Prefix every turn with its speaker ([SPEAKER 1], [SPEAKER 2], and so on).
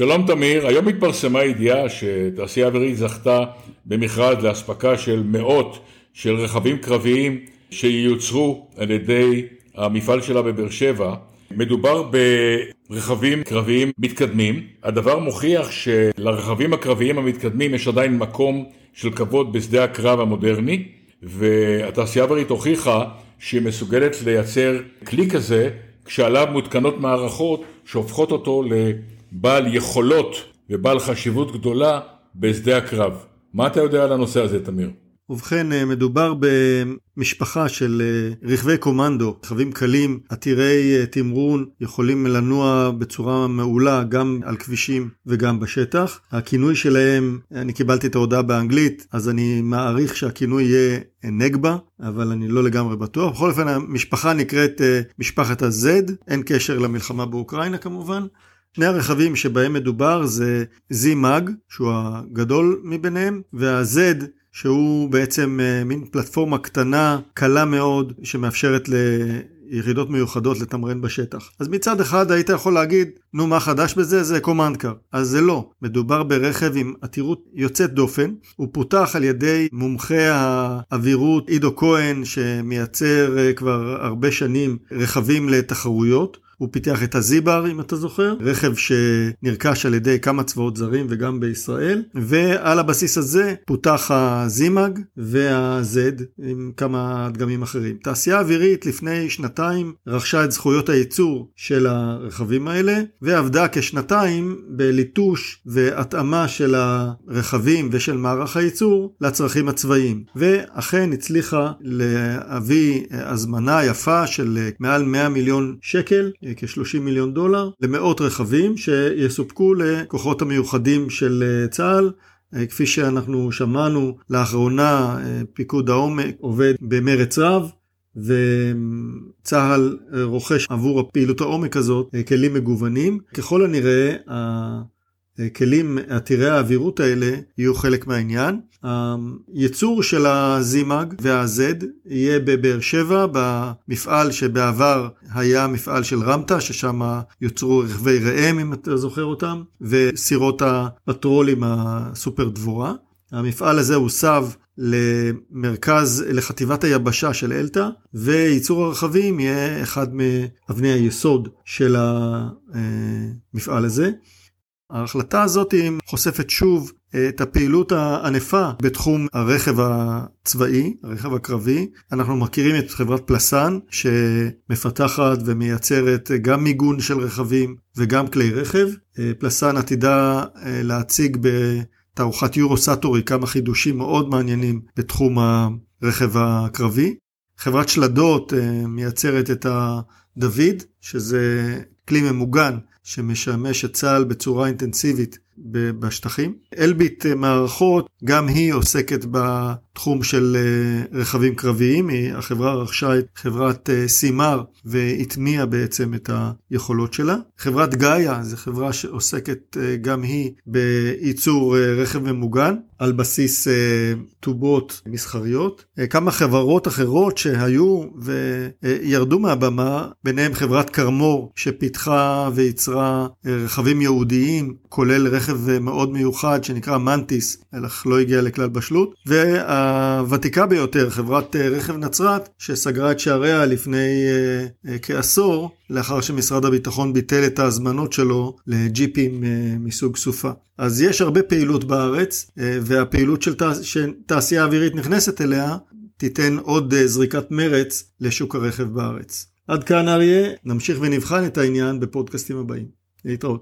[SPEAKER 1] שלום תמיר, היום התפרסמה ידיעה שתעשייה אווירית זכתה במכרז לאספקה של מאות של רכבים קרביים שייוצרו על ידי המפעל שלה בבאר שבע. מדובר ברכבים קרביים מתקדמים. הדבר מוכיח שלרכבים הקרביים המתקדמים יש עדיין מקום של כבוד בשדה הקרב המודרני, והתעשייה האווירית הוכיחה שהיא מסוגלת לייצר כלי כזה כשעליו מותקנות מערכות שהופכות אותו לבעל יכולות ובעל חשיבות גדולה בשדה הקרב. מה אתה יודע על הנושא הזה, תמיר?
[SPEAKER 2] ובכן, אה, מדובר במשפחה של אה, רכבי קומנדו, רכבים קלים, עתירי אה, תמרון, יכולים לנוע בצורה מעולה גם על כבישים וגם בשטח. הכינוי שלהם, אני קיבלתי את ההודעה באנגלית, אז אני מעריך שהכינוי יהיה נגבה, אבל אני לא לגמרי בטוח. בכל אופן, המשפחה נקראת משפחת ה-Z, אין קשר למלחמה באוקראינה כמובן. שני הרכבים שבהם מדובר זה Z-Mag, שהוא הגדול מביניהם, וה-Z שהוא בעצם אה, מין פלטפורמה קטנה, קלה מאוד, שמאפשרת ליחידות מיוחדות לתמרן בשטח. אז מצד אחד היית יכול להגיד, נו מה חדש בזה? זה קומנדקר. אז זה לא. מדובר ברכב עם עתירות יוצאת דופן. הוא פותח על ידי מומחה האווירות עידו כהן, שמייצר אה, כבר הרבה שנים רכבים לתחרויות. הוא פיתח את הזיבר, אם אתה זוכר, רכב שנרכש על ידי כמה צבאות זרים וגם בישראל, ועל הבסיס הזה פותח הזימאג וה-Z עם כמה דגמים אחרים. תעשייה אווירית לפני שנתיים רכשה את זכויות הייצור של הרכבים האלה, ועבדה כשנתיים בליטוש והתאמה של הרכבים ושל מערך הייצור לצרכים הצבאיים. ואכן הצליחה להביא הזמנה יפה של מעל 100 מיליון שקל כ-30 מיליון דולר למאות רכבים שיסופקו לכוחות המיוחדים של אה, צה"ל. אה, כפי שאנחנו שמענו לאחרונה אה, פיקוד העומק עובד במרץ רב וצה"ל רוכש עבור הפעילות העומק הזאת כלים מגוונים. ככל הנראה כלים עתירי האווירות האלה יהיו חלק מהעניין. הייצור של הזימאג וה-Z יהיה בבאר שבע, במפעל שבעבר היה מפעל של רמטה, ששם יוצרו רכבי ראם, אם אתה זוכר אותם, וסירות הפטרולים הסופר דבורה. המפעל הזה הוסב למרכז, לחטיבת היבשה של אלתא, וייצור הרכבים יהיה אחד מאבני היסוד של המפעל הזה. ההחלטה הזאת חושפת שוב את הפעילות הענפה בתחום הרכב הצבאי, הרכב הקרבי. אנחנו מכירים את חברת פלסן שמפתחת ומייצרת גם מיגון של רכבים וגם כלי רכב. פלסן עתידה להציג בתערוכת יורו סאטורי כמה חידושים מאוד מעניינים בתחום הרכב הקרבי. חברת שלדות מייצרת את הדוד, שזה כלי ממוגן שמשמש את צה"ל בצורה אינטנסיבית בשטחים. אלביט מערכות, גם היא עוסקת בתחום של אה, רכבים קרביים, החברה רכשה את חברת אה, סימר והטמיעה בעצם את היכולות שלה. חברת גאיה זו חברה שעוסקת אה, גם היא בייצור רכב ממוגן על בסיס טובות מסחריות. כמה חברות אחרות שהיו וירדו מהבמה, ביניהם חברת קרמור שפיתחה וייצרה רכבים ייעודיים, כולל רכב רכב מאוד מיוחד שנקרא מנטיס, אך לא הגיע לכלל בשלות, והוותיקה ביותר, חברת אה, רכב נצרת, שסגרה את שעריה לפני כעשור, לאחר שמשרד הביטחון ביטל את ההזמנות שלו לג'יפים מסוג סופה. אז יש הרבה פעילות בארץ, והפעילות של תע... שתעשייה אווירית נכנסת אליה, תיתן עוד זריקת מרץ לשוק הרכב בארץ. עד כאן אריה, נמשיך ונבחן את העניין בפודקאסטים הבאים. להתראות.